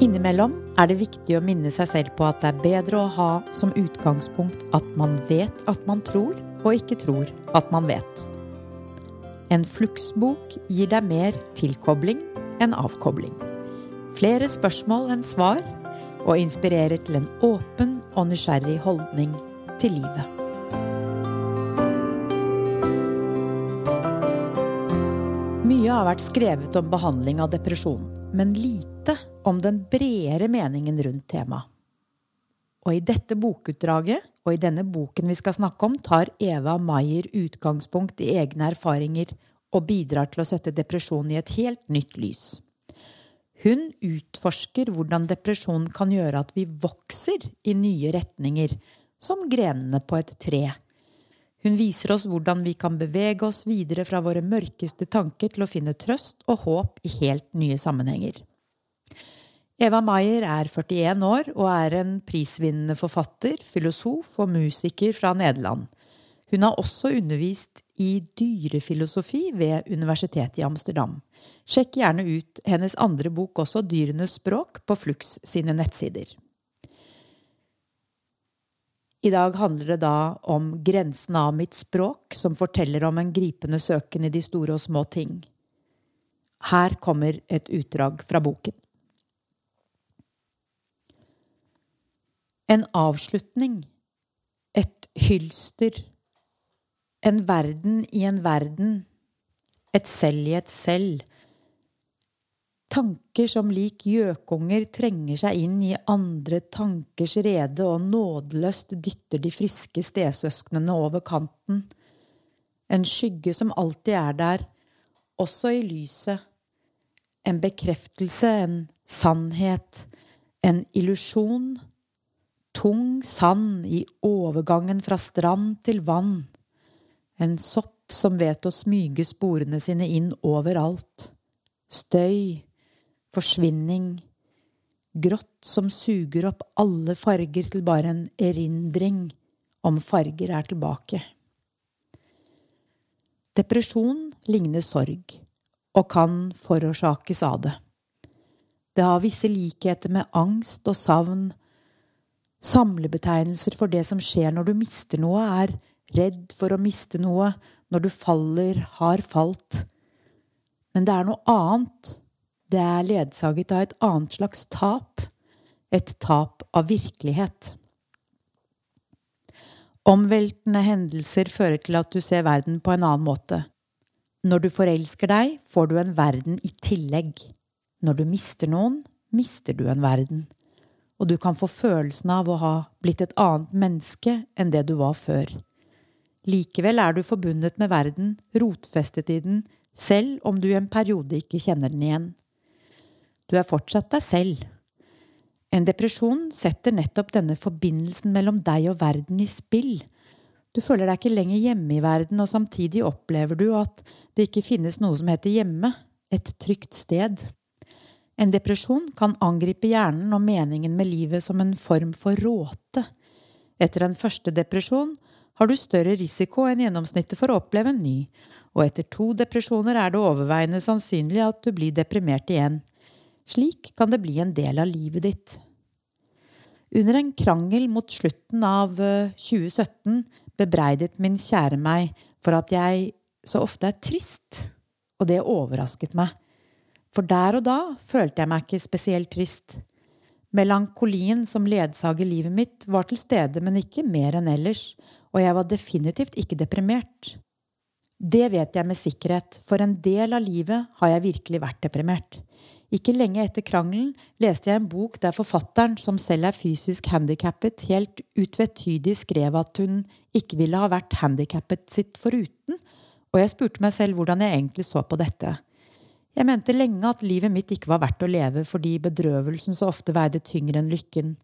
Innimellom er det viktig å minne seg selv på at det er bedre å ha som utgangspunkt at man vet at man tror, og ikke tror at man vet. En fluksbok gir deg mer tilkobling enn avkobling. Flere spørsmål enn svar, og inspirerer til en åpen og nysgjerrig holdning til livet. Mye har vært skrevet om behandling av depresjon, men lite om den bredere meningen rundt temaet. Og i dette bokutdraget, og i denne boken vi skal snakke om, tar Eva Maier utgangspunkt i egne erfaringer og bidrar til å sette depresjon i et helt nytt lys. Hun utforsker hvordan depresjon kan gjøre at vi vokser i nye retninger, som grenene på et tre. Hun viser oss hvordan vi kan bevege oss videre fra våre mørkeste tanker til å finne trøst og håp i helt nye sammenhenger. Eva Maier er 41 år og er en prisvinnende forfatter, filosof og musiker fra Nederland. Hun har også undervist i dyrefilosofi ved Universitetet i Amsterdam. Sjekk gjerne ut hennes andre bok også, Dyrenes språk, på Flux sine nettsider. I dag handler det da om grensen av mitt språk, som forteller om en gripende søken i de store og små ting. Her kommer et utdrag fra boken. En avslutning. Et hylster. En verden i en verden. Et selv i et selv. Tanker som lik gjøkunger trenger seg inn i andre tankers rede og nådeløst dytter de friske stesøsknene over kanten. En skygge som alltid er der, også i lyset. En bekreftelse, en sannhet, en illusjon tung sand i overgangen fra strand til vann. En sopp som vet å smyge sporene sine inn overalt. Støy, forsvinning, grått som suger opp alle farger til bare en erindring om farger er tilbake. Depresjon ligner sorg, og kan forårsakes av det. Det har visse likheter med angst og savn Samlebetegnelser for det som skjer når du mister noe, er redd for å miste noe, når du faller, har falt. Men det er noe annet. Det er ledsaget av et annet slags tap. Et tap av virkelighet. Omveltende hendelser fører til at du ser verden på en annen måte. Når du forelsker deg, får du en verden i tillegg. Når du mister noen, mister du en verden og du kan få følelsen av å ha blitt et annet menneske enn det du var før. Likevel er du forbundet med verden, rotfestet i den, selv om du i en periode ikke kjenner den igjen. Du er fortsatt deg selv. En depresjon setter nettopp denne forbindelsen mellom deg og verden i spill. Du føler deg ikke lenger hjemme i verden, og samtidig opplever du at det ikke finnes noe som heter hjemme, et trygt sted. En depresjon kan angripe hjernen og meningen med livet som en form for råte. Etter en første depresjon har du større risiko enn gjennomsnittet for å oppleve en ny, og etter to depresjoner er det overveiende sannsynlig at du blir deprimert igjen. Slik kan det bli en del av livet ditt. Under en krangel mot slutten av 2017 eh, bebreidet min kjære meg for at jeg så ofte er trist, og det overrasket meg. For der og da følte jeg meg ikke spesielt trist. Melankolien som ledsager livet mitt, var til stede, men ikke mer enn ellers, og jeg var definitivt ikke deprimert. Det vet jeg med sikkerhet, for en del av livet har jeg virkelig vært deprimert. Ikke lenge etter krangelen leste jeg en bok der forfatteren, som selv er fysisk handikappet, helt utvetydig skrev at hun ikke ville ha vært handikappet sitt foruten, og jeg spurte meg selv hvordan jeg egentlig så på dette. Jeg mente lenge at livet mitt ikke var verdt å leve fordi bedrøvelsen så ofte veide tyngre enn lykken.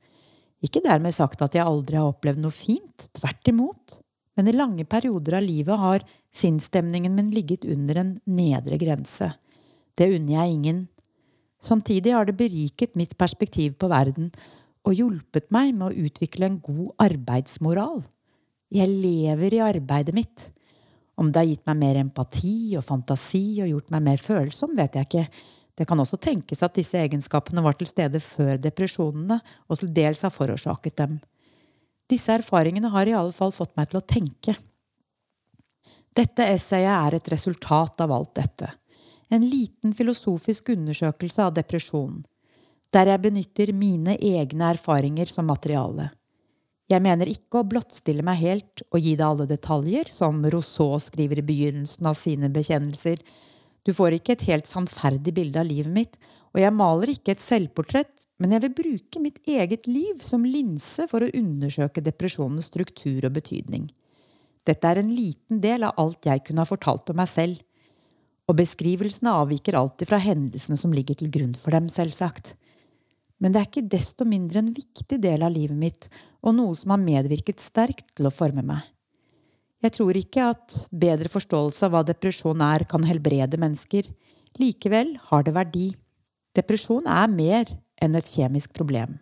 Ikke dermed sagt at jeg aldri har opplevd noe fint, tvert imot. Men i lange perioder av livet har sinnsstemningen min ligget under en nedre grense. Det unner jeg ingen. Samtidig har det beriket mitt perspektiv på verden og hjulpet meg med å utvikle en god arbeidsmoral. Jeg lever i arbeidet mitt. Om det har gitt meg mer empati og fantasi og gjort meg mer følsom, vet jeg ikke, Det kan også tenkes at disse egenskapene var til stede før depresjonene, og til dels har forårsaket dem. Disse erfaringene har i alle fall fått meg til å tenke. Dette essayet er et resultat av alt dette. En liten filosofisk undersøkelse av depresjon, der jeg benytter mine egne erfaringer som materiale. Jeg mener ikke å blottstille meg helt og gi deg alle detaljer, som Rousseau skriver i begynnelsen av sine bekjennelser. Du får ikke et helt sannferdig bilde av livet mitt, og jeg maler ikke et selvportrett, men jeg vil bruke mitt eget liv som linse for å undersøke depresjonens struktur og betydning. Dette er en liten del av alt jeg kunne ha fortalt om meg selv, og beskrivelsene avviker alltid fra hendelsene som ligger til grunn for dem, selvsagt men det er ikke desto mindre en viktig del av livet mitt og noe som har medvirket sterkt til å forme meg. Jeg tror ikke at bedre forståelse av hva depresjon er, kan helbrede mennesker. Likevel har det verdi. Depresjon er mer enn et kjemisk problem.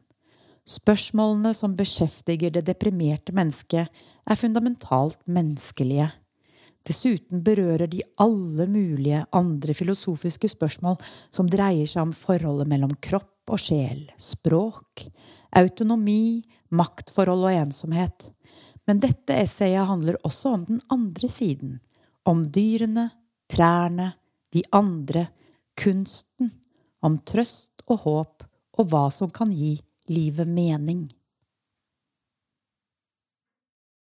Spørsmålene som beskjeftiger det deprimerte mennesket, er fundamentalt menneskelige. Dessuten berører de alle mulige andre filosofiske spørsmål som dreier seg om forholdet mellom kropp og sjel, språk, autonomi, maktforhold og ensomhet. Men dette essayet handler også om den andre siden. Om dyrene, trærne, de andre, kunsten. Om trøst og håp og hva som kan gi livet mening.